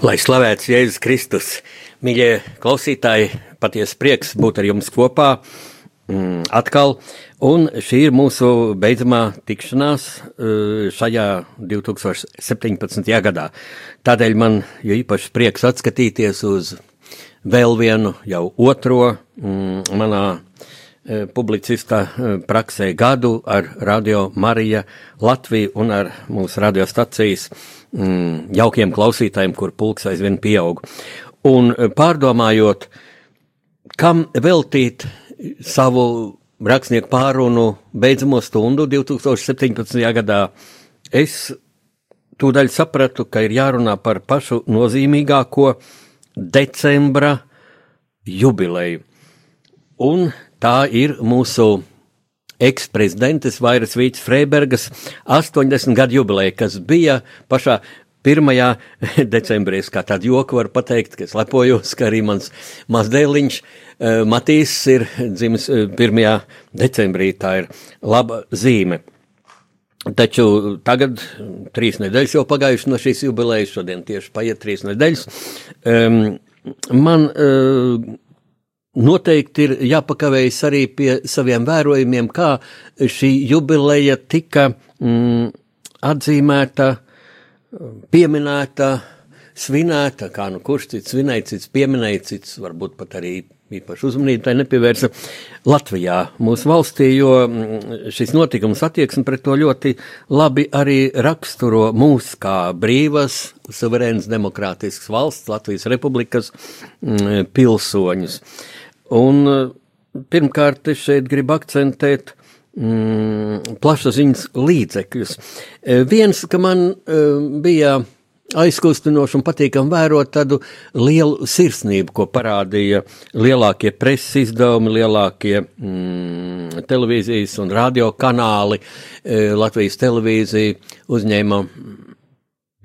Lai slavēts Jēzus Kristus, mīļie klausītāji, patiesi prieks būt ar jums kopā mm, atkal. Un šī ir mūsu beidzamā tikšanās eh, šajā 2017. gadā. Tādēļ man jo īpaši prieks atskatīties uz vēl vienu, jau otro mm, manā eh, publicista eh, praksē gadu ar Radio Marija Latviju un ar mūsu radiostacijas mm, jaukiem klausītājiem, kur pulks aizvien pieaug. Un eh, pārdomājot, kam veltīt savu rakstnieku pārunu beidzamo stundu 2017. gadā, es tūdaļ sapratu, ka ir jārunā par pašu nozīmīgāko decembra jubileju. Un tā ir mūsu eksprezidentes Vairas Vīts Freibergas 80 gadu jubileja, kas bija pašā 1. decembrī. Es kā tādu joku varu pateikt, ka es lepojos, ka arī mans mazdēliņš Matīs ir dzimis 1. decembrī. Tā ir laba zīme. Taču tagad trīs nedēļas jau pagājušas no šīs jubilejas, šodien tieši paiet trīs nedēļas. Um, man uh, Noteikti ir jāpakavējas arī pie saviem vērojumiem, kā šī jubileja tika mm, atzīmēta, pieminēta, svinēta, kā nu kurš cits svinēja, cits pieminēja, cits varbūt pat arī īpaši uzmanību tai nepievērsa Latvijā, mūsu valstī, jo mm, šis notikums attieksme pret to ļoti labi arī raksturo mūs kā brīvas, suverēnas demokrātiskas valsts, Latvijas republikas mm, pilsoņus. Un pirmkārt, es šeit gribu akcentēt mm, plašsaziņas līdzekļus. Viens, ka man bija aizkustinoši un patīkami vērot tādu lielu sirsnību, ko parādīja lielākie preses izdevumi, lielākie mm, televīzijas un radio kanāli. Latvijas televīzija uzņēma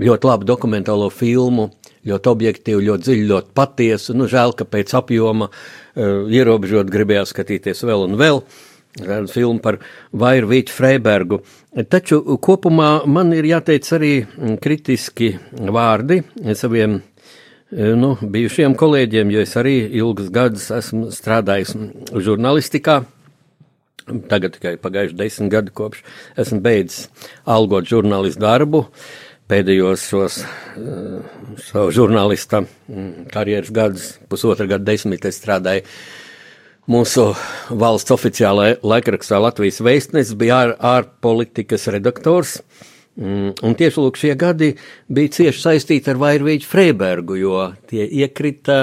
ļoti labu dokumentālo filmu, ļoti objektīvu, ļoti dziļu, ļoti patiesu. Nu, žēl, ka pēc apjoma uh, ierobežot gribējās skatīties vēl un vēl. Filmu par Vairu Vīķu Freibergu. Taču kopumā man ir jāteic arī kritiski vārdi saviem nu, bijušiem kolēģiem, jo es arī ilgus gadus esmu strādājis žurnālistikā. Tagad tikai pagājuši desmit gadi kopš esmu beidzis algot žurnālistu darbu. Uh, pēdējos šos uh, savu žurnālista mm, karjeras gadus, pusotra gada desmit, es strādāju mūsu valsts oficiālajā laikrakstā Latvijas vēstnesis, bija ār, ārpolitikas redaktors. Mm, un tieši lūk, šie gadi bija cieši saistīti ar Vairvīģu Freibergu, jo tie iekrita,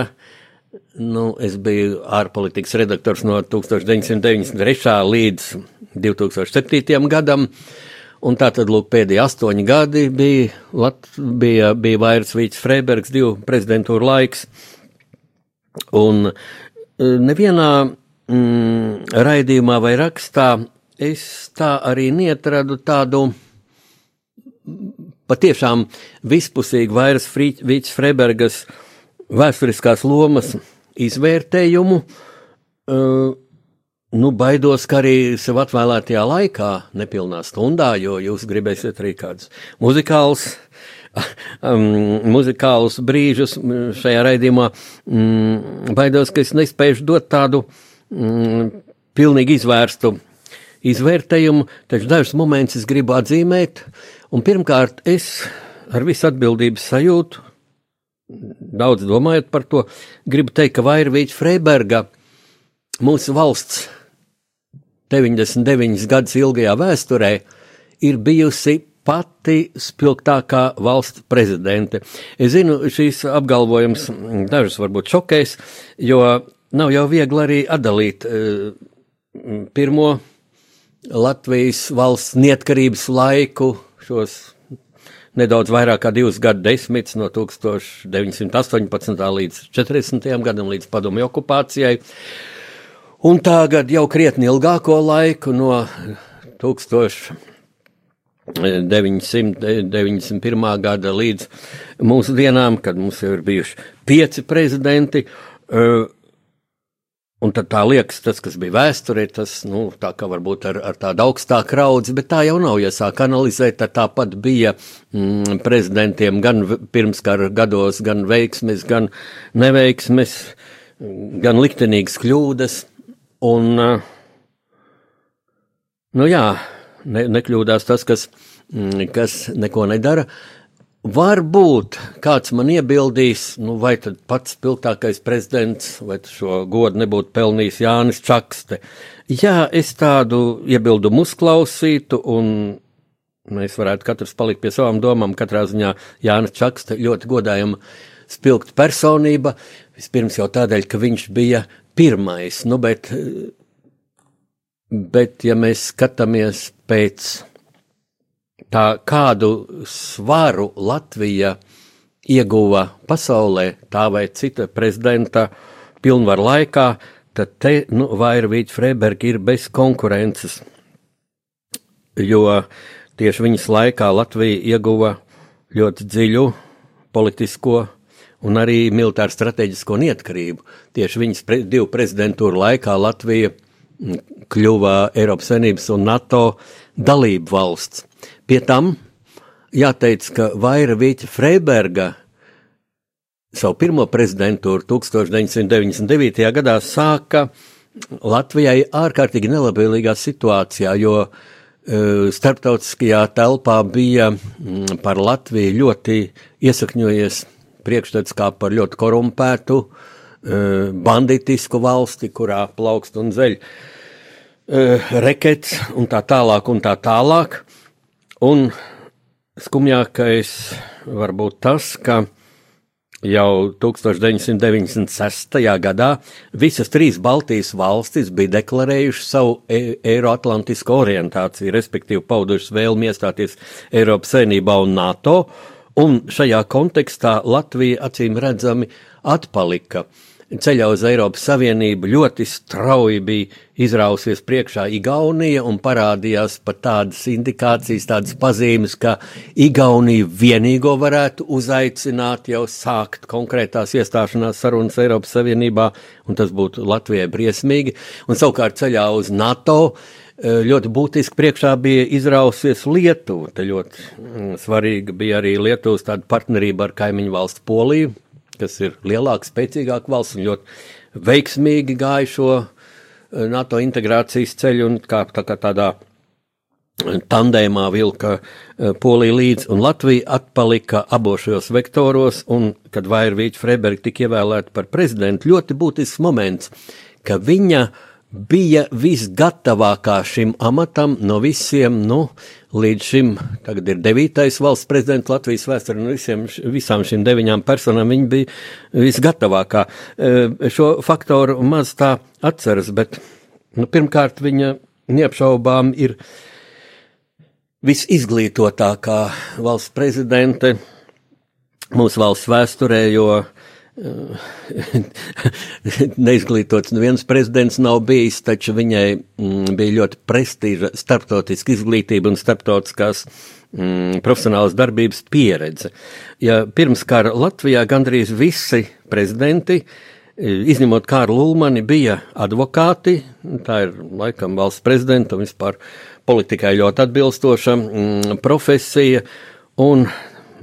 nu, es biju ārpolitikas redaktors no 1993. līdz 2007. gadam. Un tā tad, lūk, pēdējie astoņi gadi bija, Lat, bija, bija Vairs Vīts Freibergs, divu prezidentūru laiks. Un e, nevienā mm, raidījumā vai rakstā es tā arī neatradu tādu patiešām vispusīgu Vairs Vīts Freibergas vēsturiskās lomas izvērtējumu. Uh, Nu, baidos, ka arī sev atvēlētajā laikā, nepilnā stundā, jo jūs gribēsiet arī kādus muzikālus, um, muzikālus brīžus šajā raidījumā. Mm, baidos, ka es nespēju dot tādu mm, pilnīgi izvērstu izvērtējumu, taču dažus momentus es gribu atzīmēt. Pirmkārt, es ar visu atbildības sajūtu, daudz domājot par to, gribu teikt, ka Vairvīķa Freiberga mūsu valsts 99 gadus ilgajā vēsturē ir bijusi pati spilgtākā valsts prezidente. Es zinu, šīs apgalvojums dažus varbūt šokēs, jo nav jau viegli arī atdalīt uh, pirmo Latvijas valsts neatkarības laiku, šos nedaudz vairāk kā divus gadu desmitus no 1918. līdz 40. gadam, līdz padomju okupācijai, un tagad jau krietni ilgāko laiku no 1000. 991. gada līdz mūsu dienām, kad mums jau ir bijuši pieci prezidenti. Uh, Un tad tā liekas, tas, kas bija vēsturē, tas, nu, tā kā varbūt ar, ar tādu augstāku raudzi, bet tā jau nav, ja sāk analizēt, tad tāpat bija mm, prezidentiem gan pirmskara gados, gan veiksmes, gan neveiksmes, gan liktenīgas kļūdas, un, nu jā, ne, nekļūdās tas, kas, mm, kas neko nedara. Varbūt kāds man iebildīs, nu vai tad pats spilgtākais prezidents, vai šo godu nebūtu pelnījis Jānis Čakste. Jā, es tādu iebildumu uzklausītu, un mēs varētu katrs palikt pie savām domām. Katrā ziņā Jānis Čakste ļoti godājama spilgta personība, vispirms jau tādēļ, ka viņš bija pirmais, nu bet Bet, ja mēs skatāmies pēc tā, kādu svaru Latvija ieguva pasaulē, tā vai cita prezidenta pilnvaru laikā, tad te, nu, Vairvīķa Freiberga ir bez konkurences, jo tieši viņas laikā Latvija ieguva ļoti dziļu politisko un arī militāru strateģisko neatkarību. Tieši viņas pre, divu prezidentūru laikā Latvija kļuva Eiropas Savienības un NATO dalību valsts. Pie tam jāteic, ka Vaira Vīķa Freiberga savu pirmo prezidentūru 1999. gadā sāka Latvijai ārkārtīgi nelabvēlīgā situācijā, jo uh, starptautiskajā telpā bija mm, par Latviju ļoti iesakņojies priekšstats kā par ļoti korumpētu, uh, banditisku valsti, kurā plaukst un zeļ. Uh, rekets un tā tālāk un tā tālāk. Un skumjākais var būt tas, ka jau 1996. gadā visas trīs Baltijas valstis bija deklarējušas savu e eiroatlantisku orientāciju, respektīvi paudušas vēlmi iestāties Eiropas saimnībā un NATO, un šajā kontekstā Latvija acīm redzami atpalika. Ceļā uz Eiropas Savienību ļoti strauji bija izrausies priekšā Igaunija un parādījās pat tādas indikācijas, tādas pazīmes, ka Igaunija vienīgo varētu uzaicināt jau sākt konkrētās iestāšanās sarunas Eiropas Savienībā, un tas būtu Latvijai briesmīgi, un savukārt ceļā uz NATO ļoti būtiski priekšā bija izrausies Lietuva. Te ļoti mm, svarīga bija arī Lietuvas partnerība ar kaimiņu valstu Poliju, kas ir lielāka, spēcīgāka valsts un ļoti veiksmīgi gāja šo eh, NATO integrācijas ceļu un kā, tā kā tādā tandēmā vilka eh, Polija līdz un Latvija atpalika abos šajos vektoros, un kad Vairvīķa Freiberga tika ievēlēta par prezidentu, ļoti būtisks moments, ka viņa bija visgatavākā šim amatam no visiem, nu, līdz šim, tagad ir devītais valsts prezidents Latvijas vēsturē, no visiem, visām šīm deviņām personām viņa bija visgatavākā. E, šo faktoru maz tā atceras, bet, nu, pirmkārt, viņa neapšaubām ir visizglītotākā valsts prezidente mūsu valsts vēsturē, jo neizglītots neviens prezidents nav bijis, taču viņai mm, bija ļoti prestiža starptautiska izglītība un starptautiskās mm, profesionālas darbības pieredze. Ja pirms kara Latvijā gandrīz visi prezidenti, izņemot Kārlu Lulmani, bija advokāti, tā ir laikam valsts prezidenta un vispār politikai ļoti atbilstoša mm, profesija, un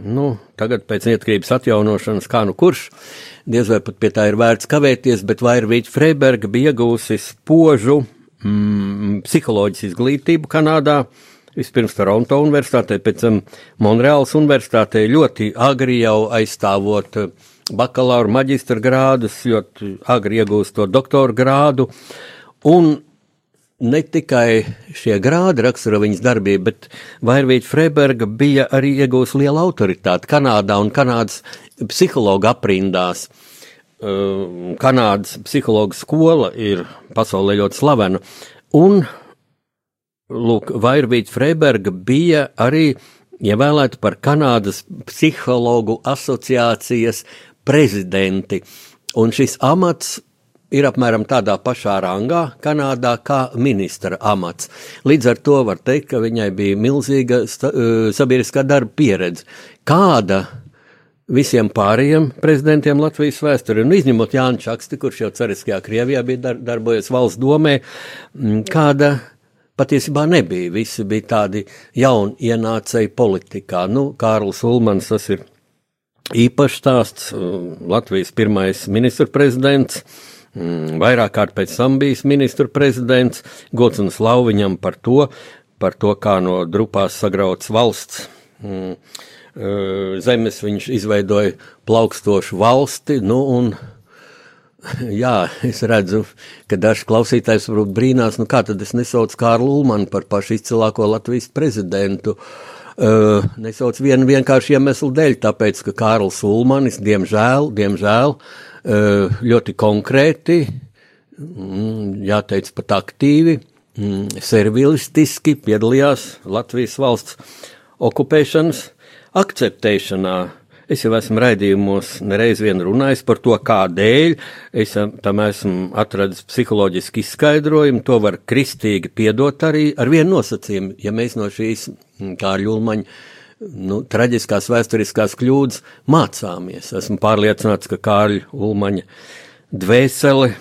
nu, tagad pēc neatkarības atjaunošanas, kā nu kurš, diez vai pat pie tā ir vērts kavēties, bet Vairvīķa Freiberga bija iegūsi spožu mm, psiholoģijas izglītību Kanādā, vispirms Toronto universitātē, pēc tam Monreāls universitātē, ļoti agri jau aizstāvot bakalaura maģistra grādus, ļoti agri iegūst to doktora grādu, un ne tikai šie grādi raksturo viņas darbību, bet Vairvīta Freiberga bija arī iegūst lielu autoritāti Kanādā un Kanādas psihologu aprindās. Uh, Kanādas psihologa skola ir pasaulē ļoti slavena. Un, lūk, Vairvīta Freiberga bija arī ievēlēta par Kanādas psihologu asociācijas prezidenti. Un šis amats ir apmēram tādā pašā rangā Kanādā kā ministra amats. Līdz ar to var teikt, ka viņai bija milzīga uh, sabiedriskā darba pieredze. Kāda visiem pārējiem prezidentiem Latvijas vēsturē, un izņemot Jānu Čaksti, kurš jau cariskajā Krievijā bija dar darbojies valsts domē, kāda patiesībā nebija. Visi bija tādi jauni ienācēji politikā. Nu, Kārlis Ulmans, tas ir īpašs stāsts, Latvijas pirmais ministra prezidents. Mm, vairāk kārt pēc tam bijis ministra prezidents, gods un slavu viņam par to, par to, kā no drupās sagrauts valsts mm, zemes viņš izveidoja plaukstošu valsti, nu un, jā, es redzu, ka daži klausītājs varbūt brīnās, nu kā tad es nesaucu Kārlu Ulmanu par pašu izcilāko Latvijas prezidentu. Uh, nesauc vienu vienkāršu iemeslu dēļ, tāpēc, ka Kārls Ulmanis, diemžēl, diemžēl, uh, ļoti konkrēti, mm, jāteic pat aktīvi, mm, servilistiski piedalījās Latvijas valsts okupēšanas akceptēšanā. Es jau esmu raidījumos nereiz vien runājis par to, kādēļ. Es tam esmu atradis psiholoģiski izskaidrojumu. To var kristīgi piedot arī ar vienu nosacījumu. Ja mēs no šīs mm, kā ļulmaņa nu, traģiskās vēsturiskās kļūdas mācāmies. Esmu pārliecināts, ka Kārļa Ulmaņa dvēsele,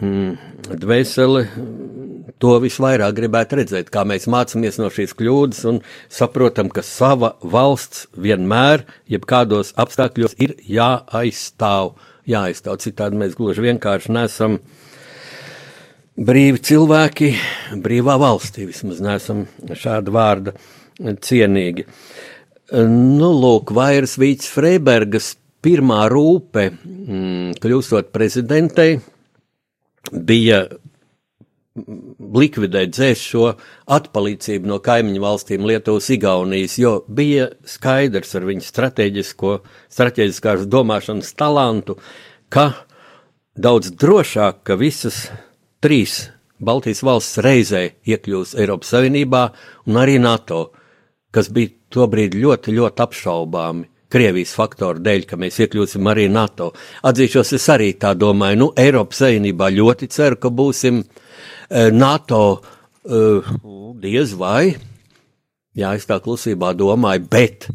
mm, dvēsele to visvairāk gribētu redzēt, kā mēs mācāmies no šīs kļūdas un saprotam, ka sava valsts vienmēr, jebkādos apstākļos, ir jāaizstāv. Jāaizstāv, citādi mēs gluži vienkārši nesam brīvi cilvēki, brīvā valstī, vismaz nesam šāda vārda cienīgi. Nu, lūk, Vairas Vīts Freibergas pirmā rūpe, mm, kļūstot prezidentei, bija likvidēt, dzēst šo atpalīdzību no kaimiņu valstīm Lietuvas, Igaunijas, jo bija skaidrs ar viņu strateģisko, strateģiskās domāšanas talantu, ka daudz drošāk, ka visas trīs Baltijas valsts reizē iekļūs Eiropas Savienībā un arī NATO, kas bija tobrīd ļoti, ļoti apšaubāmi. Krievijas faktoru dēļ, ka mēs iekļūsim arī NATO. Atzīšos, es arī tā domāju, nu, Eiropas Savienībā ļoti ceru, ka būsim uh, NATO uh, diez vai. Jā, es tā klusībā domāju, bet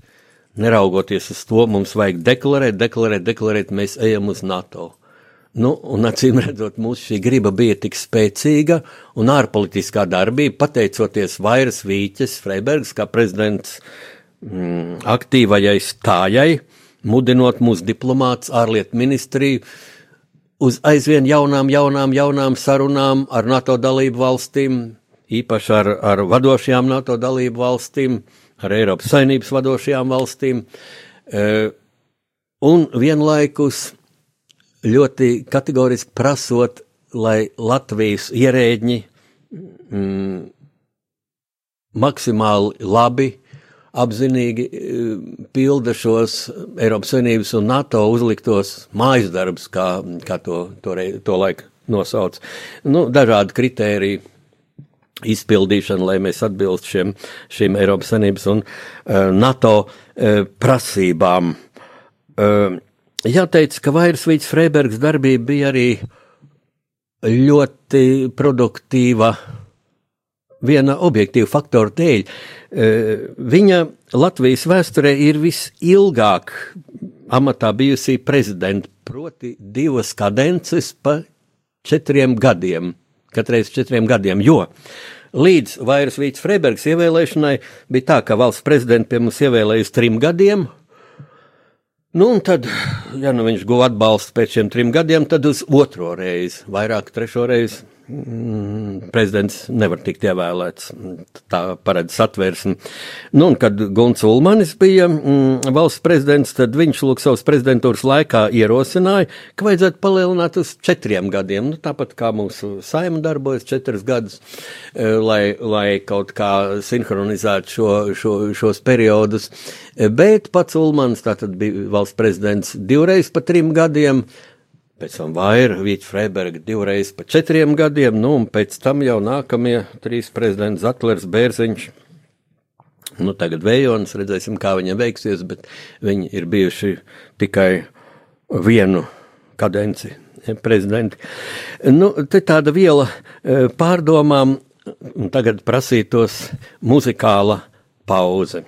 neraugoties uz to, mums vajag deklarēt, deklarēt, deklarēt, mēs ejam uz NATO. Nu, un acīm redzot, mūsu šī griba bija tik spēcīga un ārpolitiskā darbība, pateicoties vairs Vīķes, Freibergs, kā prezidents mm, aktīvajai stājai, mudinot mūsu diplomāts, ārlietu ministriju uz aizvien jaunām, jaunām, jaunām sarunām ar NATO dalību valstīm, īpaši ar, ar vadošajām NATO dalību valstīm, ar Eiropas saimnības vadošajām valstīm, e, un vienlaikus ļoti kategoriski prasot, lai Latvijas ierēģi mm, maksimāli labi, apzinīgi mm, pilda šos Eiropas Savienības un NATO uzliktos mājas darbus, kā, kā to, to, to laiku nosauc. Nu, dažādi kritēriji izpildīšana, lai mēs atbilst šiem, šīm Eiropas Savienības un uh, NATO uh, prasībām. Uh, jāteic, ka Vairsvīts Freibergs darbība bija arī ļoti produktīva viena objektīva faktora dēļ. E, viņa Latvijas vēsturē ir visilgāk amatā bijusī prezidenta, proti divas kadences pa četriem gadiem, katreiz četriem gadiem, jo līdz Vairs Vīts Freibergs ievēlēšanai bija tā, ka valsts prezidents pie mums ievēlēja uz trim gadiem, Nu, un tad, ja nu viņš guva atbalstu pēc šiem trim gadiem, tad uz otro reizi, vairāk trešo reizi prezidents nevar tikt ievēlēts. Tā paredz satversmi. Nu, un kad Gunts Ulmanis bija mm, valsts prezidents, tad viņš lūk savas prezidentūras laikā ierosināja, ka vajadzētu palielināt uz četriem gadiem. Nu, tāpat kā mūsu saima darbojas četrus gadus, e, lai, lai kaut kā sinhronizētu šo, šo, šos periodus. E, bet pats Ulmans tātad bija valsts prezidents divreiz pa trim gadiem pēc tam Vaira, Vīķa Freiberga divreiz pa četriem gadiem, nu, un pēc tam jau nākamie trīs prezidenti Zatlers, Bērziņš. Nu, tagad Vējonis, redzēsim, kā viņam veiksies, bet viņi ir bijuši tikai vienu kadenci prezidenti. Nu, te tāda viela e, pārdomām, un tagad prasītos muzikāla pauze.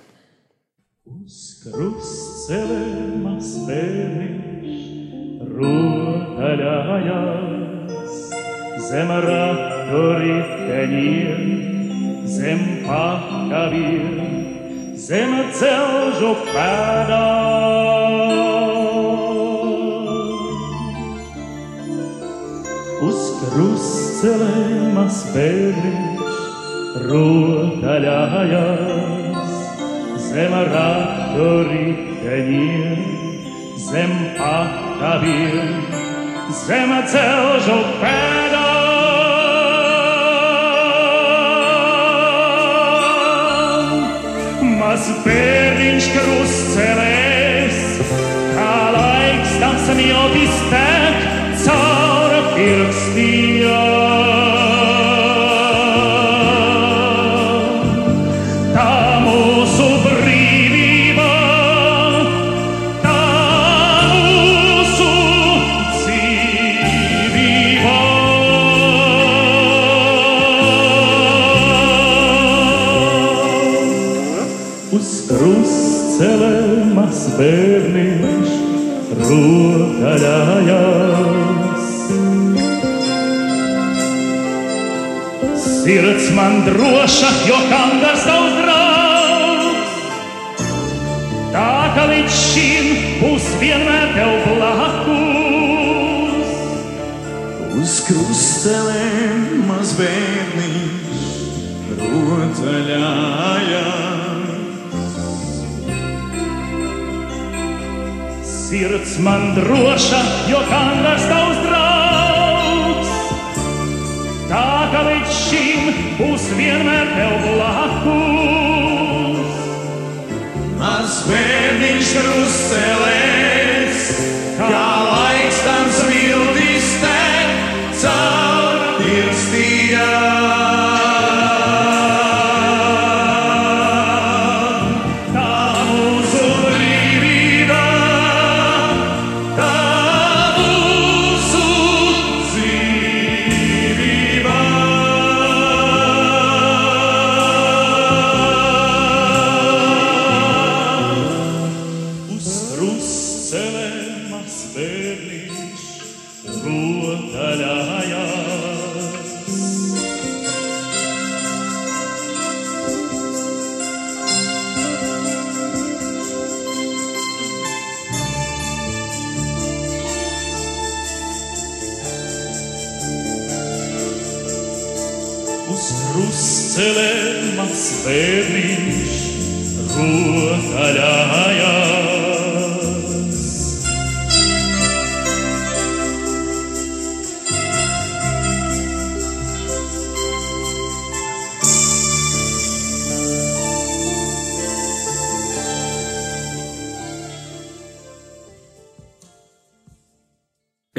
Uz krustcelēm spēriņš rotaļājās, zem raktoriteņiem, zem pakaviem, zem celžu pēdām. Uz krustcelēm spēriņš rotaļājās, zem raktoriteņiem, zem pakaviem, zem celžu pēdām. Maz bērniņš krustcelēs, kā laiks tam samjotis tek, caur pirkstījām. Bērniņš rotaļājās. Sirds man droša, jo kangas tavs draugs. Tā ka līdz šim būs vienmēr tev blakus. Uz krustelēm maz bērniņš rotaļājās. Sirds man droša, jo kangas tavs draugs. Tā kā līdz šim būs vienmēr tev blakus. Mans bērniņš krustelēs, kā bērniņš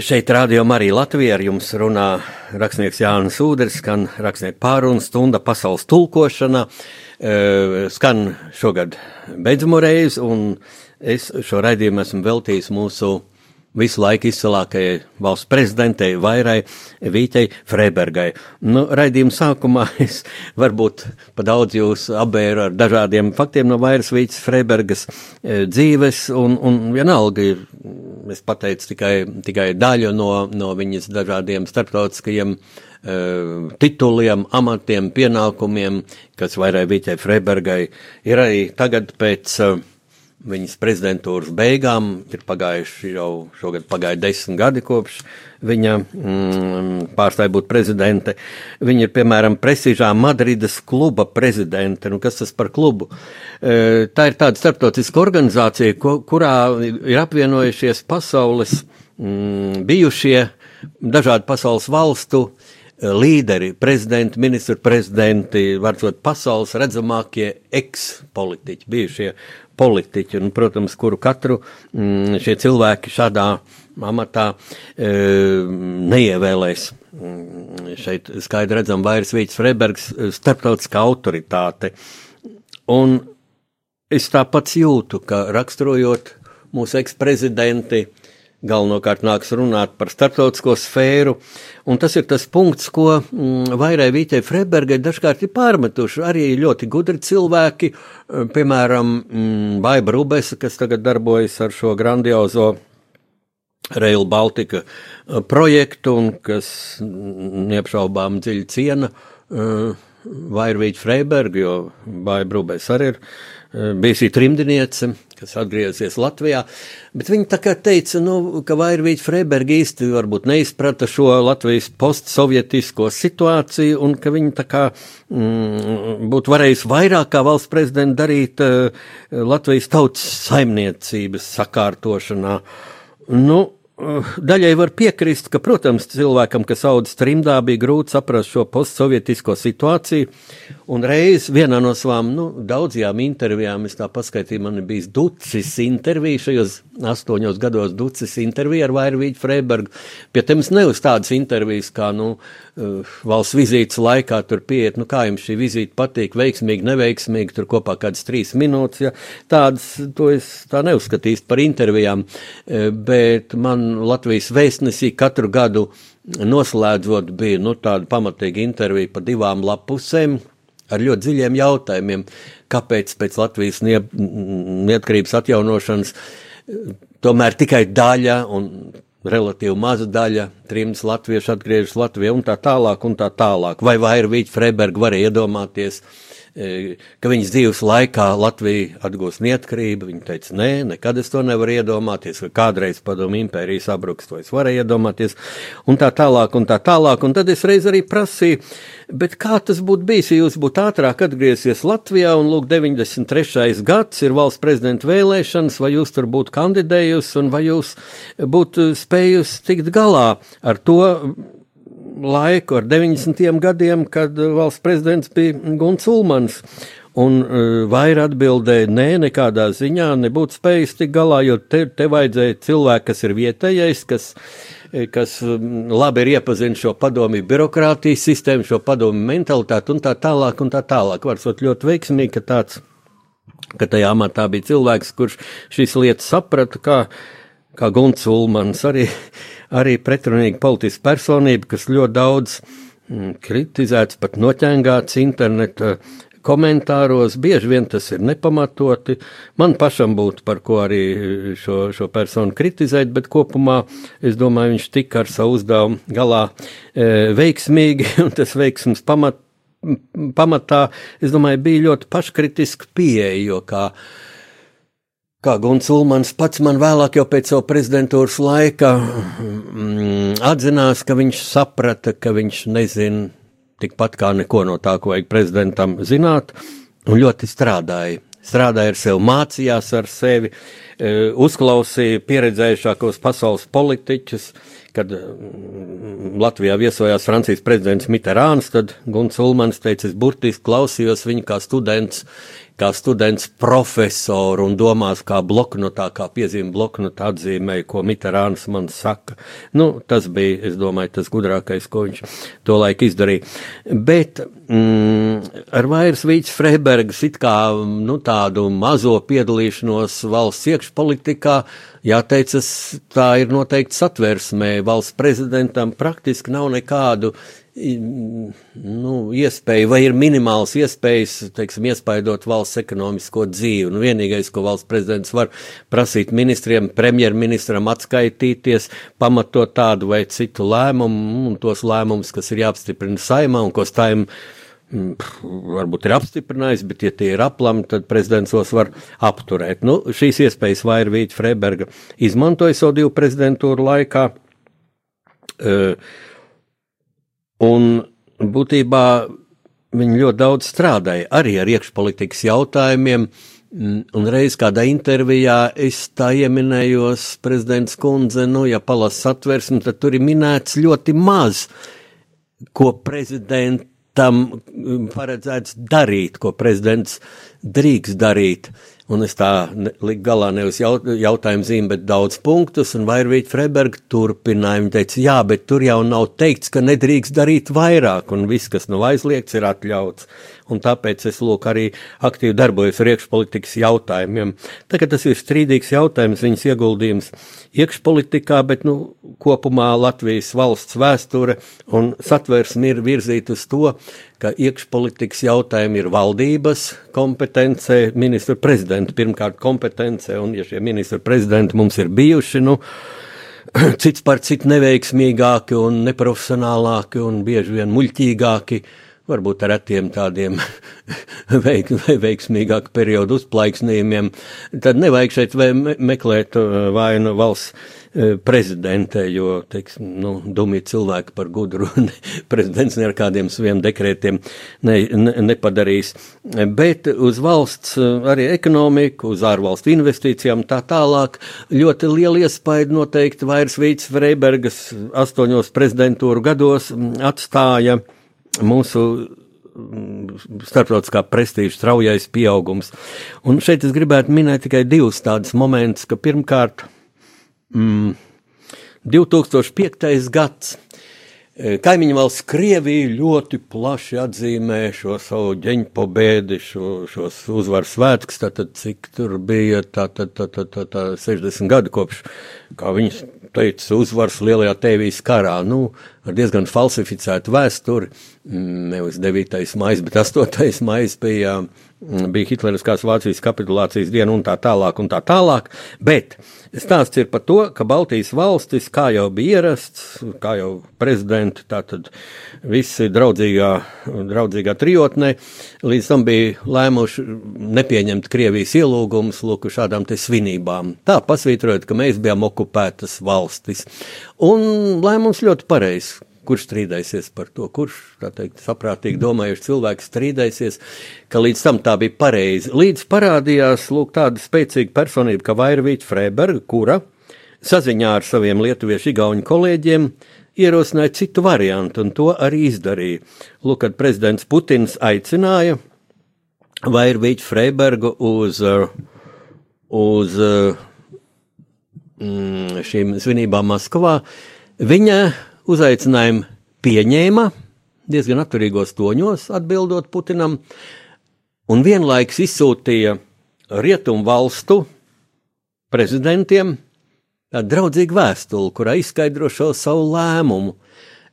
Šeit rādījumā arī Latvijā ar jums runā rakstnieks Jānis Uders, skan rakstnieku pārunu stunda pasaules tulkošana, e, skan šogad beidzamo reizi, un es šo raidījumu esmu veltījis mūsu visu laiku izcilākajai valsts prezidentei Vairai Vītei Freibergai. Nu, raidījuma sākumā es varbūt pa daudz jūs apbēru ar dažādiem faktiem no Vairas Vītas Freibergas e, dzīves, un, un vienalga ir, es pateicu tikai, tikai daļu no, no viņas dažādiem starptautiskajiem e, tituliem, amatiem, pienākumiem, kas Vairai Vītei Freibergai ir arī tagad pēc uh, viņas prezidentūras beigām. Ir pagājuši jau šogad pagāja desmit gadi kopš viņa mm, pārstāja būt prezidente. Viņa ir, piemēram, prestižā Madrides kluba prezidente. Nu, kas tas par klubu? E, tā ir tāda starptautiska organizācija, ko, kurā ir apvienojušies pasaules mm, bijušie dažādu pasaules valstu e, līderi, prezidenti, ministru prezidenti, var būt pasaules redzamākie ekspolitiķi, bijušie politiķi, un, protams, kuru katru mm, šie cilvēki šādā amatā e, neievēlēs. Mm, šeit skaidri redzam, Vairs Vīts Freibergs, e, starptautiskā autoritāte. Un es tāpat jūtu, ka raksturojot mūsu eksprezidenti, galvenokārt nāks runāt par starptautisko sfēru, un tas ir tas punkts, ko mm, Vairai Vītei Freibergai dažkārt ir pārmetuši. Arī ļoti gudri cilvēki, e, piemēram, mm, Baiba Rubesa, kas tagad darbojas ar šo grandiozo Rail Baltica uh, projektu un kas neapšaubām dziļi ciena uh, Vairvīķu Freibergu, jo Bāja Brūbēs arī ir bijusi trimdiniece, kas atgriezies Latvijā, bet viņi tā kā teica, nu, ka Vairvīķu Freiberga īsti varbūt neizprata šo Latvijas postsovietisko situāciju un ka viņi tā kā mm, būtu varējusi vairāk kā valsts prezidenta darīt uh, Latvijas tautas saimniecības sakārtošanā. Nu, Daļai var piekrist, ka, protams, cilvēkam, kas audzis trimdā, bija grūti saprast šo postsovietisko situāciju. Un reiz vienā no savām nu, daudzajām intervijām, es tā paskaitīju, man bija ducis intervija, šajos astoņos gados ducis intervija ar Vairvīģu Freibergu. Pie tevis neuz tādas intervijas, kā, nu, uh, valsts vizītes laikā tur pieiet, nu, kā jums šī vizīte patīk, veiksmīgi, neveiksmīgi, tur kopā kādas trīs minūtes, ja? Tādas, to es tā neuzskatīstu par intervijām, uh, bet man Latvijas vēstnesī katru gadu noslēdzot bija nu, tāda pamatīga intervija pa divām lapusēm ar ļoti dziļiem jautājumiem, kāpēc pēc Latvijas neatkarības atjaunošanas tomēr tikai daļa un relatīvi maza daļa trims latviešu atgriežas Latvijā un tā tālāk un tā tālāk. Vai Vairvīķa Freiberga varēja iedomāties, uh, ka viņas dzīves laikā Latvija atgūs neatkarību. Viņa teica, nē, nekad es to nevaru iedomāties, ka kādreiz padomu impērijas sabruks, to es varēju iedomāties, un tā tālāk, un tā tālāk. Un tad es reiz arī prasīju, bet kā tas būtu bijis, ja jūs būtu ātrāk atgriezies Latvijā, un lūk, 93. gads ir valsts prezidenta vēlēšanas, vai jūs tur būtu kandidējusi, un vai jūs būtu spējusi tikt galā ar to, laiku, ar 90. gadiem, kad valsts prezidents bija Guns Ulmans. Un uh, vairāk atbildēja, nē, nekādā ziņā nebūtu spējis tik galā, jo te, te vajadzēja cilvēku, kas ir vietējais, kas, kas labi ir iepazīstināts šo padomu birokrātijas sistēmu, šo padomu mentalitāti un tā tālāk. Un tā tālāk. Var būt ļoti veiksmīgi, ka tāds, ka tajā amatā bija cilvēks, kurš šīs lietas saprata, kā, kā Guns Ulmans arī arī pretrunīga politiska personība, kas ļoti daudz mm, kritizēts, pat noķēngāts interneta komentāros, bieži vien tas ir nepamatoti. Man pašam būtu par ko arī šo, šo personu kritizēt, bet kopumā es domāju, viņš tika ar savu uzdevumu galā e, veiksmīgi, un tas veiksms pamat, pamatā, es domāju, bija ļoti paškritiska pieeja, jo kā Kā Guns Ulmans pats man vēlāk, jau pēc savu prezidentūras laika, mm, atzinās, ka viņš saprata, ka viņš nezina tikpat kā neko no tā, ko vajag prezidentam zināt, un ļoti strādāja. Strādāja ar sevi, mācījās ar sevi, e, uzklausīja pieredzējušākos pasaules politiķus. Kad mm, Latvijā viesojās Francijas prezidents Mitterāns, tad Guns Ulmans teica, es burtiski klausījos viņu kā students kā students profesoru un domās, kā bloknotā, kā piezīme bloknotā atzīmēja, ko Mitterāns man saka. Nu, tas bija, es domāju, tas gudrākais, ko viņš to laiku izdarīja. Bet mm, ar vairs Vīts Freibergs it kā nu, tādu mazo piedalīšanos valsts iekšpolitikā, jāteicas, tā ir noteikti satversmē. Valsts prezidentam praktiski nav nekādu nu, iespēja, vai ir minimāls iespējas, teiksim, iespaidot valsts ekonomisko dzīvi. Nu, vienīgais, ko valsts prezidents var prasīt ministriem, premjerministram atskaitīties, pamatot tādu vai citu lēmumu, un tos lēmumus, kas ir jāapstiprina saimā un ko saima mm, varbūt ir apstiprinājis, bet, ja tie ir aplami, tad prezidents tos var apturēt. Nu, šīs iespējas Vairvīķa Freiberga izmantoja savu divu prezidentūru laikā. Uh, un būtībā viņi ļoti daudz strādāja arī ar iekšpolitikas jautājumiem. Mm, un reiz kādā intervijā es tā ieminējos, prezidents kundze, nu, ja palas satversmi, tad tur ir minēts ļoti maz, ko prezidentam mm, paredzēts darīt, ko prezidents drīkst darīt. Un es tā liku galā nevis jaut, jautājumu zīmi, bet daudz punktus, un Vairvīķa Freiberga turpināja. Viņa teica, jā, bet tur jau nav teikts, ka nedrīkst darīt vairāk, un viss, kas nav aizliegts, ir atļauts un tāpēc es lūk arī aktīvi darbojos ar iekšpolitikas jautājumiem. Tagad tas ir strīdīgs jautājums, viņas ieguldījums iekšpolitikā, bet nu, kopumā Latvijas valsts vēsture un satversme ir virzīta uz to, ka iekšpolitikas jautājumi ir valdības kompetence, ministra prezidenta pirmkārt kompetence, un ja šie ministra prezidenti mums ir bijuši, nu, cits par citu neveiksmīgāki un neprofesionālāki un bieži vien muļķīgāki, varbūt ar retiem tādiem veik, veiksmīgāku periodu uzplaiksnījumiem, tad nevajag šeit meklēt uh, vainu valsts uh, prezidentē, jo, teiksim, nu, dumī cilvēki par gudru prezidents ne ar kādiem saviem dekrētiem ne, ne, nepadarīs. Bet uz valsts uh, arī ekonomiku, uz ārvalstu investīcijām tā tālāk ļoti liela iespēja noteikti vairs Vīts Freibergas astoņos prezidentūru gados mm, atstāja mūsu mm, starptautiskā prestiža straujais pieaugums. Un šeit es gribētu minēt tikai divus tādus momentus, ka pirmkārt, mm, 2005. gads. E, kaimiņu valsts Krievija ļoti plaši atzīmē šo savu ģeņpo bēdi, šo, šos uzvaru svētkus, tātad cik tur bija, tātad tā, tā, tā, tā, 60 gadu kopš, kā viņas teica, uzvaras lielajā tēvijas karā, nu, ar diezgan falsificētu vēsturi, mm, nevis 9. maijs, bet 8. maijs bija, mm, bija Hitleriskās Vācijas kapitulācijas diena un tā tālāk un tā tālāk, bet stāsts ir par to, ka Baltijas valstis, kā jau bija ierasts, kā jau prezidenti, tātad visi draudzīgā, draudzīgā trijotnē, līdz tam bija lēmuši nepieņemt Krievijas ielūgumus, lūk, šādām te svinībām. Tā pasvītrojot, ka mēs bijām okupētas valstis. Un lēmums ļoti pareizs kurš strīdēsies par to, kurš, teikt, saprātīgi domājuši cilvēki strīdēsies, ka līdz tam tā bija pareizi. Līdz parādījās, lūk, tāda spēcīga personība, kā Vairvīķa Freiberga, kura saziņā ar saviem lietuviešu igauņu kolēģiem ierosināja citu variantu, un to arī izdarīja. Lūk, kad prezidents Putins aicināja Vairvīķu Freibergu uz, uz mm, šīm svinībām Maskavā, viņa Uzaicinājumu pieņēma diezgan atturīgos toņos, atbildot Putinam, un vienlaikus izsūtīja rietumu valstu prezidentiem draudzīgu vēstuli, kurā izskaidro šo savu lēmumu.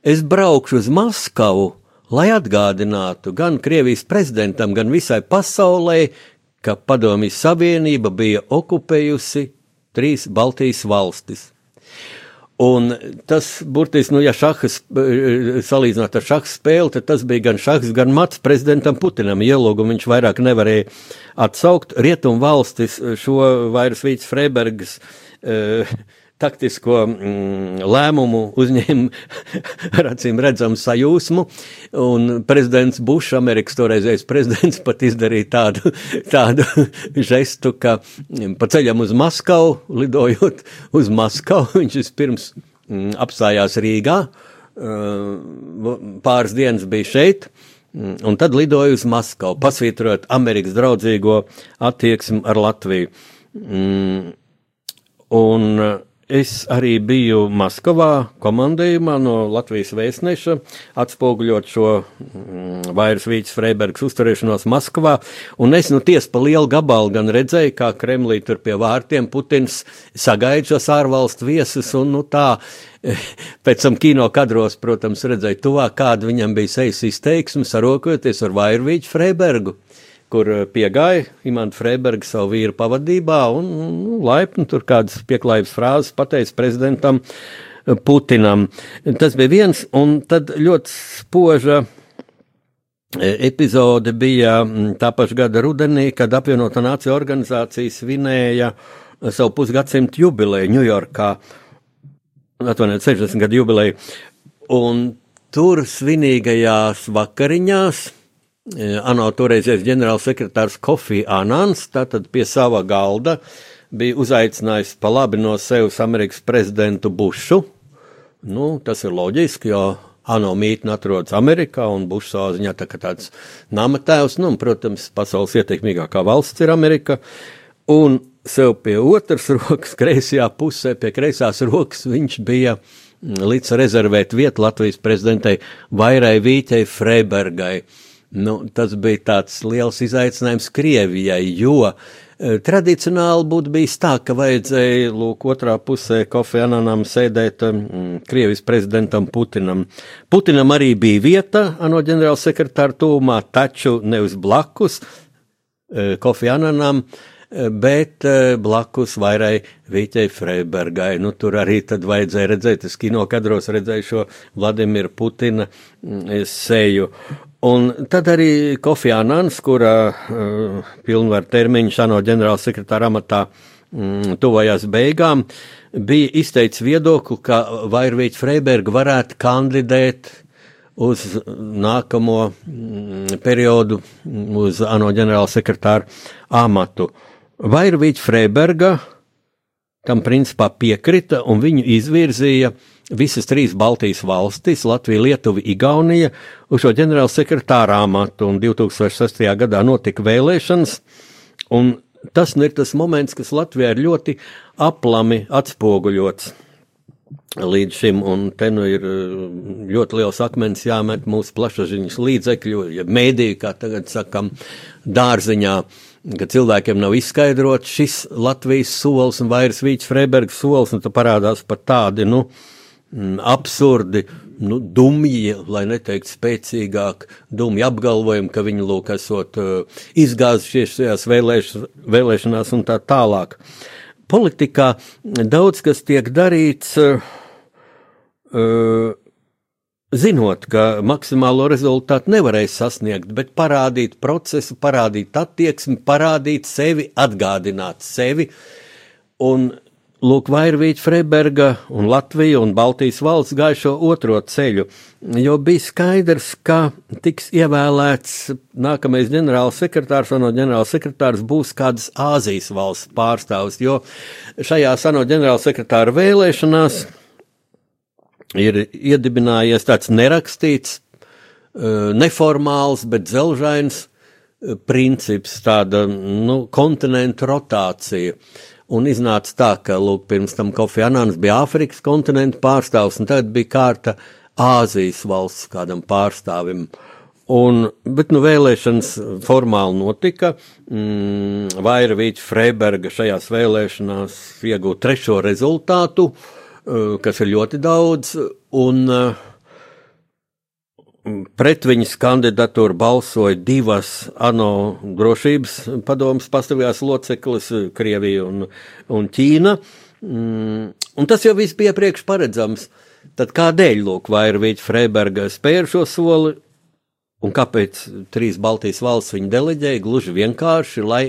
Es braukšu uz Maskavu, lai atgādinātu gan Krievijas prezidentam, gan visai pasaulē, ka Padomjas Savienība bija okupējusi trīs Baltijas valstis. Un tas burtiski, nu, ja šahas salīdzināt ar šahu spēli, tad tas bija gan šahs, gan mats prezidentam Putinam. Ielūgumu viņš vairāk nevarēja atsaukt. Rietumu valstis šo vairs Vīts Freibergas uh, taktisko mm, lēmumu uzņēma ar acīm redzamu sajūsmu, un prezidents Bušs, Amerikas toreizējais prezidents, pat izdarīja tādu, tādu žestu, ka pa ceļam uz Maskavu, lidojot uz Maskavu, viņš vispirms mm, apstājās Rīgā, pāris dienas bija šeit, mm, un tad lidoja uz Maskavu, pasvītrot Amerikas draudzīgo attieksmi ar Latviju. Un Es arī biju Maskavā komandējumā no Latvijas vēstneša, atspoguļot šo mm, vairs Vīķis Freibergs uzturēšanos Maskavā, un es nu ties pa lielu gabalu gan redzēju, kā Kremlī tur pie vārtiem Putins sagaida šos ārvalstu viesus, un nu tā, pēc tam kino kadros, protams, redzēju tuvāk, kāda viņam bija sejas izteiksme, sarokojoties ar vairu Vīķu Freibergu kur eh, piegāja Imants Freibergs savu vīru pavadībā un nu, laipni tur kādas pieklājības frāzes pateica prezidentam eh, Putinam. Tas bija viens, un tad ļoti spoža epizode bija mm, tā paša gada rudenī, kad apvienotā nācija organizācija svinēja savu pusgadsimtu jubileju Ņujorkā. Atvainojiet, 60 gadu jubileju. Un tur svinīgajās vakariņās ANO toreizējais ģenerālsekretārs Kofi Anans, tātad pie sava galda, bija uzaicinājis pa labi no sevis Amerikas prezidentu Bušu. Nu, tas ir loģiski, jo ANO mītne atrodas Amerikā un Bušs savā ziņā tā kā tāds namatēvs, nu, un, protams, pasaules ietekmīgākā valsts ir Amerika. Un sev pie otras rokas, kreisajā pusē, pie kreisās rokas viņš bija līdz rezervēt vietu Latvijas prezidentei Vairai Vītei Freibergai. Nu, tas bija tāds liels izaicinājums Krievijai, jo e, tradicionāli būtu bijis tā, ka vajadzēja, lūk, otrā pusē Kofi Ananam sēdēt mm, Krievijas prezidentam Putinam. Putinam arī bija vieta ANO ģenerālsekretāra tūmā, taču nevis blakus e, Kofi Ananam, e, bet blakus vairai Vīķei Freibergai. Nu, tur arī tad vajadzēja redzēt, es kino kadros redzēju šo Vladimira Putina seju. Un tad arī Kofi Anans, kura uh, pilnvaru termiņš ANO ģenerālsekretāra amatā mm, tuvojās beigām, bija izteicis viedokli, ka Vairvīķa Freiberga varētu kandidēt uz nākamo mm, periodu uz ANO ģenerālsekretāra amatu. Vairvīķa Freiberga tam principā piekrita un viņu izvirzīja uh, visas trīs Baltijas valstis, Latvija, Lietuva, Igaunija, uz šo ģenerāla sekretāra amatu, un 2006. gadā notika vēlēšanas, un tas ir tas moments, kas Latvijā ir ļoti aplami atspoguļots līdz šim, un te nu ir uh, ļoti liels akmens jāmet mūsu plašsaziņas līdzekļu, ja mēdīju, kā tagad sakam, dārziņā, ka cilvēkiem nav izskaidrots šis Latvijas solis un vairs Vīķis Freibergs solis, un tu parādās par tādi, nu, Mm, absurdi, nu, dumji, lai neteikt spēcīgāk, dumji apgalvojumi, ka viņi lūk esot uh, izgāzušies šajās vēlēš, vēlēšanās un tā tālāk. Politikā daudz kas tiek darīts, uh, uh, zinot, ka maksimālo rezultātu nevarēs sasniegt, bet parādīt procesu, parādīt attieksmi, parādīt sevi, atgādināt sevi. Un Lūk, Vairvīķa Freiberga un Latvija un Baltijas valsts gāja šo otro ceļu, jo bija skaidrs, ka tiks ievēlēts nākamais ģenerāls sekretārs, un no ģenerāls sekretārs būs kādas Āzijas valsts pārstāvs, jo šajā ANO ģenerāla sekretāra vēlēšanās ir iedibinājies tāds nerakstīts, eh, neformāls, bet dzelžains eh, princips, tāda nu, kontinentu rotācija. Un iznāca tā, ka, lūk, pirms tam Kofi Anāns bija Āfrikas kontinentu pārstāvs, un tagad bija kārta Āzijas valsts kādam pārstāvim. Un, bet nu, vēlēšanas formāli notika. Mm, Vaira Vīķa Freiberga šajās vēlēšanās iegūta trešo rezultātu, uh, kas ir ļoti daudz. Un, uh, Pret viņas kandidatūru balsoja divas ANO drošības padomas pastāvīgās loceklis, Krievija un, un Ķīna. Mm, un tas jau viss bija priekš paredzams. Tad kādēļ, lūk, Vairvīķa Freiberga spēra šo soli un kāpēc trīs Baltijas valsts viņa deleģēja? Gluži vienkārši, lai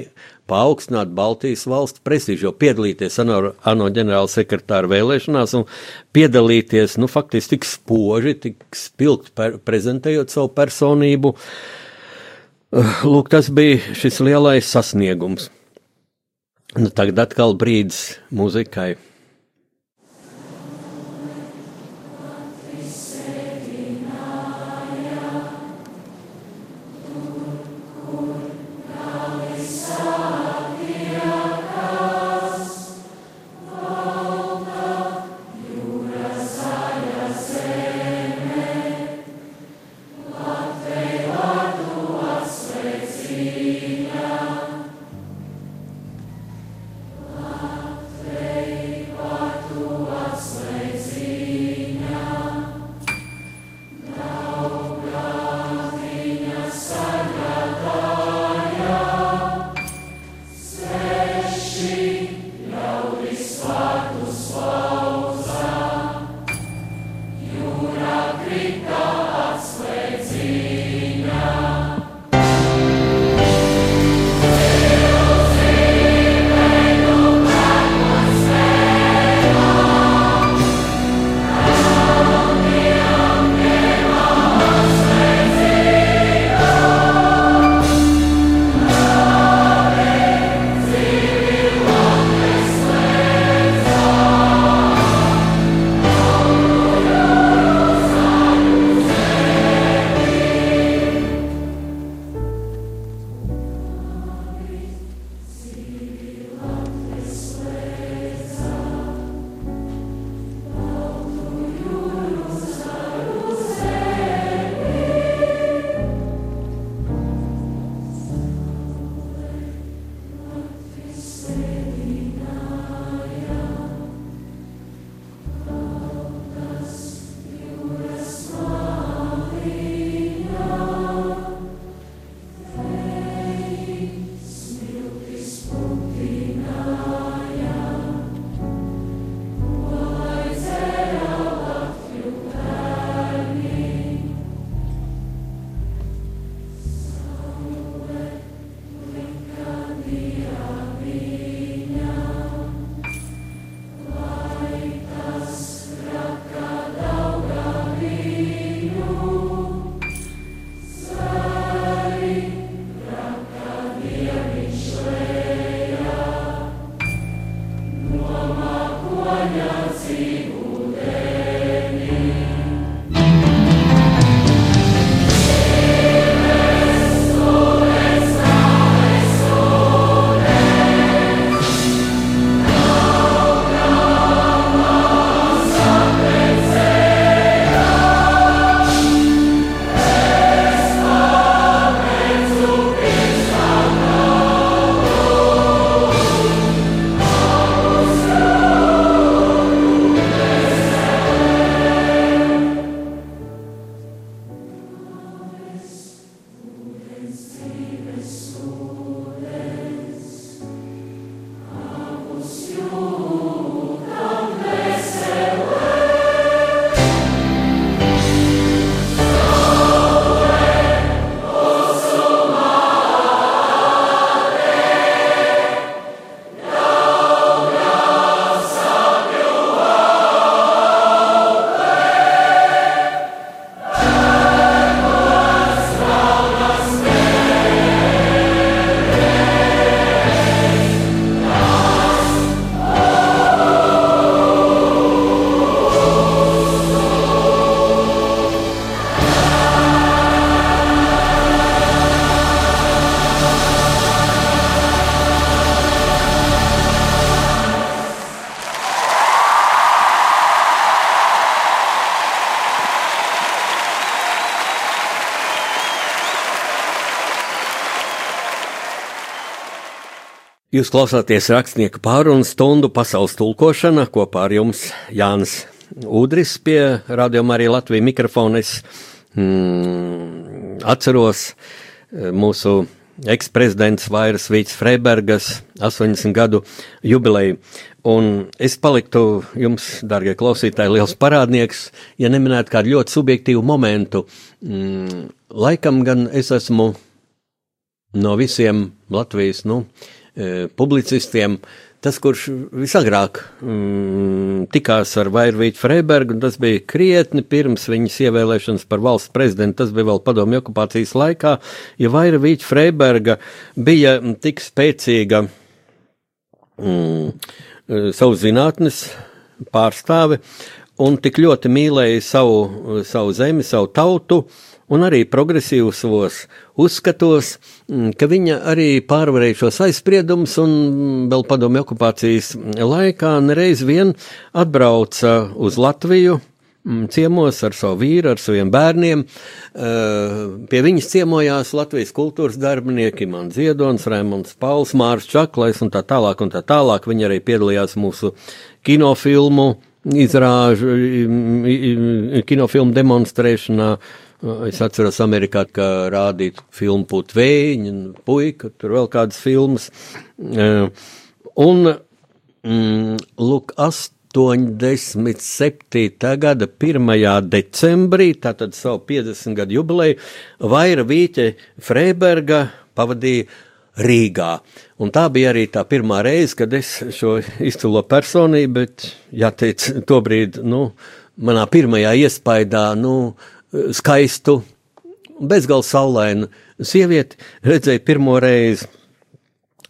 paaugstināt Baltijas valstu prestižu, piedalīties ANO, ANO ģenerāla sekretāra vēlēšanās un piedalīties, nu, faktiski tik spoži, tik spilgt per, prezentējot savu personību. Lūk, tas bija šis lielais sasniegums. Nu, tagad atkal brīdis muzikai. Jūs klausāties rakstnieku pārunu stundu pasaules tulkošana kopā ar jums Jānis Udris pie rādījuma arī Latvijas mikrofona. Es mm, atceros eh, mūsu eksprezidents Vairas Vīts Freibergas 80 gadu jubileju. Un es paliktu jums, darbie klausītāji, liels parādnieks, ja neminētu kādu ļoti subjektīvu momentu. Mm, laikam gan es esmu no visiem Latvijas, nu, publicistiem. Tas, kurš visagrāk mm, tikās ar Vairvītu Freibergu, tas bija krietni pirms viņas ievēlēšanas par valsts prezidentu, tas bija vēl padomju okupācijas laikā, ja Vairvīta Freiberga bija tik spēcīga mm, e, savu zinātnes pārstāve un tik ļoti mīlēja savu, savu zemi, savu tautu, uh, un arī progresīvos uzskatos, mm, ka viņa arī pārvarēja šos aizspriedumus un vēl padomju okupācijas laikā nereiz vien atbrauca uz Latviju mm, ciemos ar savu vīru, ar saviem bērniem. Pie viņas ciemojās Latvijas kultūras darbinieki, man Ziedons, Raimonds Pauls, Mārs Čaklais un tā tālāk un tā tālāk. Viņi arī piedalījās mūsu kinofilmu izrāžu, kinofilmu demonstrēšanā Es atceros, Amerikā, rādīja filmu Putvēņa, puika, tur vēl kādas filmas. E, un, mm, lūk, 87. gada 1. decembrī, tātad savu 50 gadu jubileju, Vaira Vīķe Freiberga pavadīja Rīgā. Un tā bija arī tā pirmā reize, kad es šo izcilo personību, bet, jāteic, tobrīd, nu, manā pirmajā iespaidā, nu, skaistu, bezgalīgi saulainu sievieti redzēju pirmo reizi.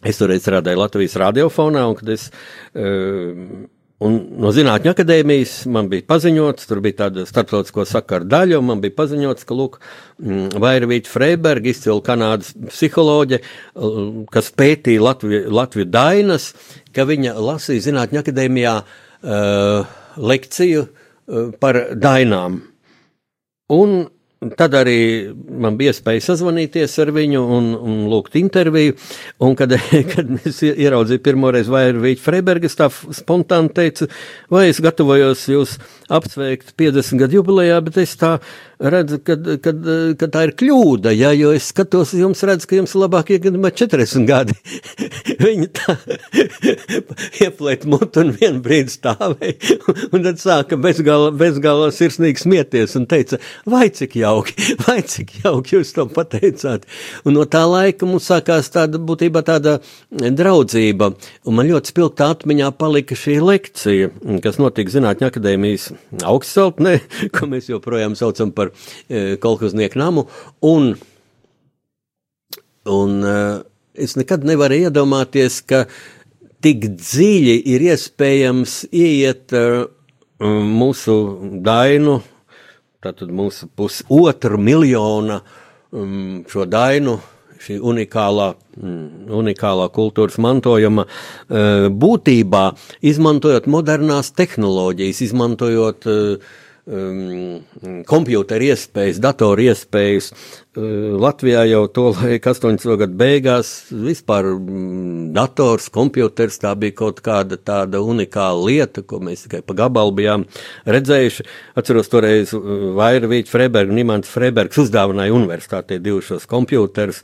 Es toreiz strādāju Latvijas radiofonā, un kad es uh, Un no Zinātņu akadēmijas man bija paziņots, tur bija tāda starptautisko sakaru daļa, un man bija paziņots, ka, lūk, mm, Vairvīķa Freiberga, izcila Kanādas psiholoģe, kas pētīja Latviju, Latviju dainas, ka viņa lasīja Zinātņu akadēmijā uh, lekciju uh, par dainām. Un tad arī man bija iespēja sazvanīties ar viņu un, un lūgt interviju. Un kad, kad es ieraudzīju pirmo reizi Vairvīķu Freibergu, es tā spontāni teicu, vai es gatavojos jūs apsveikt 50 gadu jubilejā, bet es tā redzu, ka, ka, ka tā ir kļūda, ja, jo es skatos, jums redzu, ka jums ir labākie gadi 40 gadi. Viņa tā ieplēt mutu un vien brīdi stāvēja, un tad sāka bezgala, bezgala sirsnīgi smieties un teica, vai cik jauki, vai cik jauki jūs to pateicāt. Un no tā laika mums sākās tāda būtībā tāda draudzība, un man ļoti spilgtā atmiņā palika šī lekcija, kas notika Zinātņu akadēmijas augstceltnē, ko mēs joprojām saucam par e, kolhoznieku namu, un, un e, es nekad nevaru iedomāties, ka tik dziļi ir iespējams ieiet e, mūsu dainu, tātad mūsu pusotru miljona um, šo dainu šī unikālā, unikālā kultūras mantojuma būtībā, izmantojot modernās tehnoloģijas, izmantojot uh, um, kompjūtera iespējas, datoru iespējas. Uh, Latvijā jau to laika 80. gadu beigās vispār um, dators, kompjūters tā bija kaut kāda tāda unikāla lieta, ko mēs tikai pa gabalu bijām redzējuši. Atceros toreiz uh, Vairvīķi Freiberg, Nimants Freibergs uzdāvināja universitātē divus šos kompjūterus.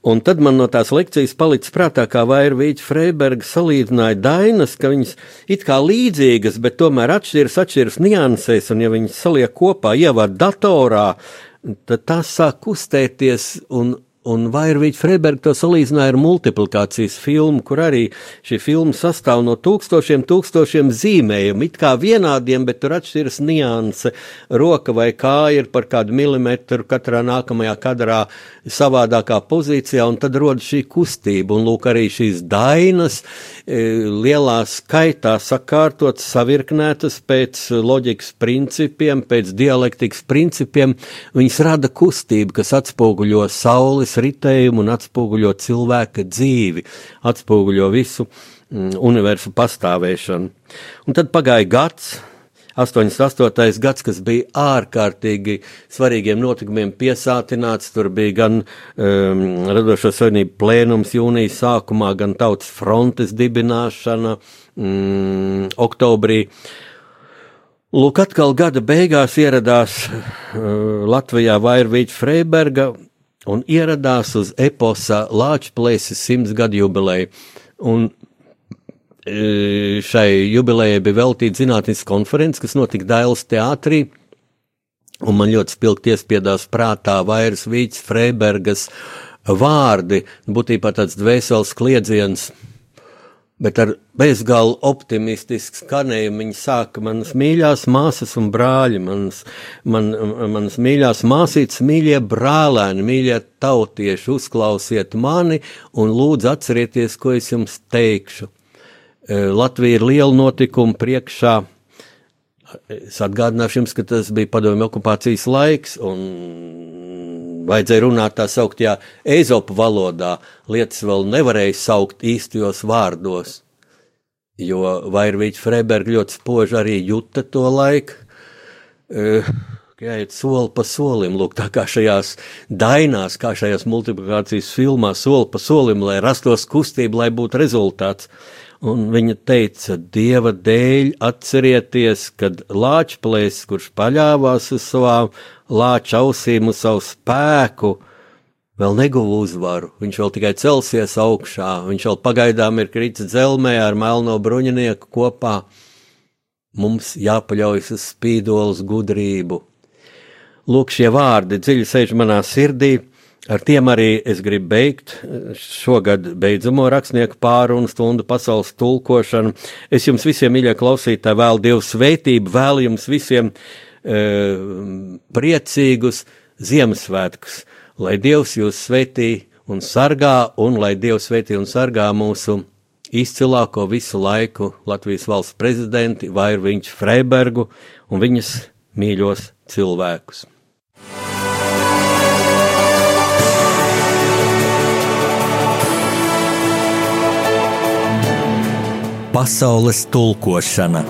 Un tad man no tās lekcijas palicis prātā, kā Vairvīķa Freiberga salīdzināja dainas, ka viņas it kā līdzīgas, bet tomēr atšķiras, atšķiras niansēs, un ja viņas saliek kopā, ievad datorā, tad tās sāk kustēties un Un Vairvīķa Freiberga to salīdzināja ar multiplikācijas filmu, kur arī šī filma sastāv no tūkstošiem, tūkstošiem zīmējumu, it kā vienādiem, bet tur atšķiras nianse. Roka vai kāja ir par kādu milimetru katrā nākamajā kadrā savādākā pozīcijā, un tad rodas šī kustība. Un lūk, arī šīs dainas lielā skaitā sakārtotas, savirknētas pēc loģikas principiem, pēc dialektikas principiem, viņas rada kustību, kas atspoguļo saules saules ritējumu un atspoguļo cilvēka dzīvi, atspoguļo visu mm, universu pastāvēšanu. Un tad pagāja gads, 88. gads, kas bija ārkārtīgi svarīgiem notikumiem piesātināts. Tur bija gan um, radošo savienību plēnums jūnijas sākumā, gan tautas frontes dibināšana um, oktobrī. Lūk, atkal gada beigās ieradās uh, Latvijā Vairvīķa Freiberga un ieradās uz eposa Lāčplēses simts gadu jubileju. Un šai jubilejai bija veltīta zinātniskas konferences, kas notika Dailas teātrī. Un man ļoti spilgti iespiedās prātā vairs Vīts Freibergas vārdi, būtībā tāds dvēseles kliedziens, bet ar bezgalu optimistisku skanējumu viņi sāka manas mīļās māsas un brāļi, manas, man, manas mīļās māsītes, mīļie brālēni, mīļie tautieši, uzklausiet mani un lūdzu atcerieties, ko es jums teikšu. Latvija ir liela notikuma priekšā. Es atgādināšu jums, ka tas bija padomju okupācijas laiks, un vajadzēja runāt tā sauktajā eizopu valodā. Lietas vēl nevarēja saukt īstajos vārdos, jo Vairvīķa Freiberga ļoti spoži arī juta to laiku. Jāiet soli pa solim, lūk, tā kā šajās dainās, kā šajās multiplikācijas filmās, soli pa solim, lai rastos kustība, lai būtu rezultāts. Un viņa teica, Dieva dēļ atcerieties, kad Lāčplēs, kurš paļāvās uz savām lāča ausīm, uz savu spēku, vēl neguva uzvaru. Viņš vēl tikai celsies augšā, viņš vēl pagaidām ir kritis dzelmē ar melno bruņinieku kopā. Mums jāpaļaujas uz spīdolas gudrību. Lūk, šie vārdi dziļi sēž manā sirdī Ar tiem arī es gribu beigt šogad beidzamo rakstnieku pārunu stundu pasaules tulkošanu. Es jums visiem, mīļie klausītāji, vēlu Dievu svētību, vēlu jums visiem e, priecīgus Ziemassvētkus, lai Dievs jūs svētī un sargā, un lai Dievs svētī un sargā mūsu izcilāko visu laiku Latvijas valsts prezidenti Vairviņš Freibergu un viņas mīļos cilvēkus. Pasaules tulkošana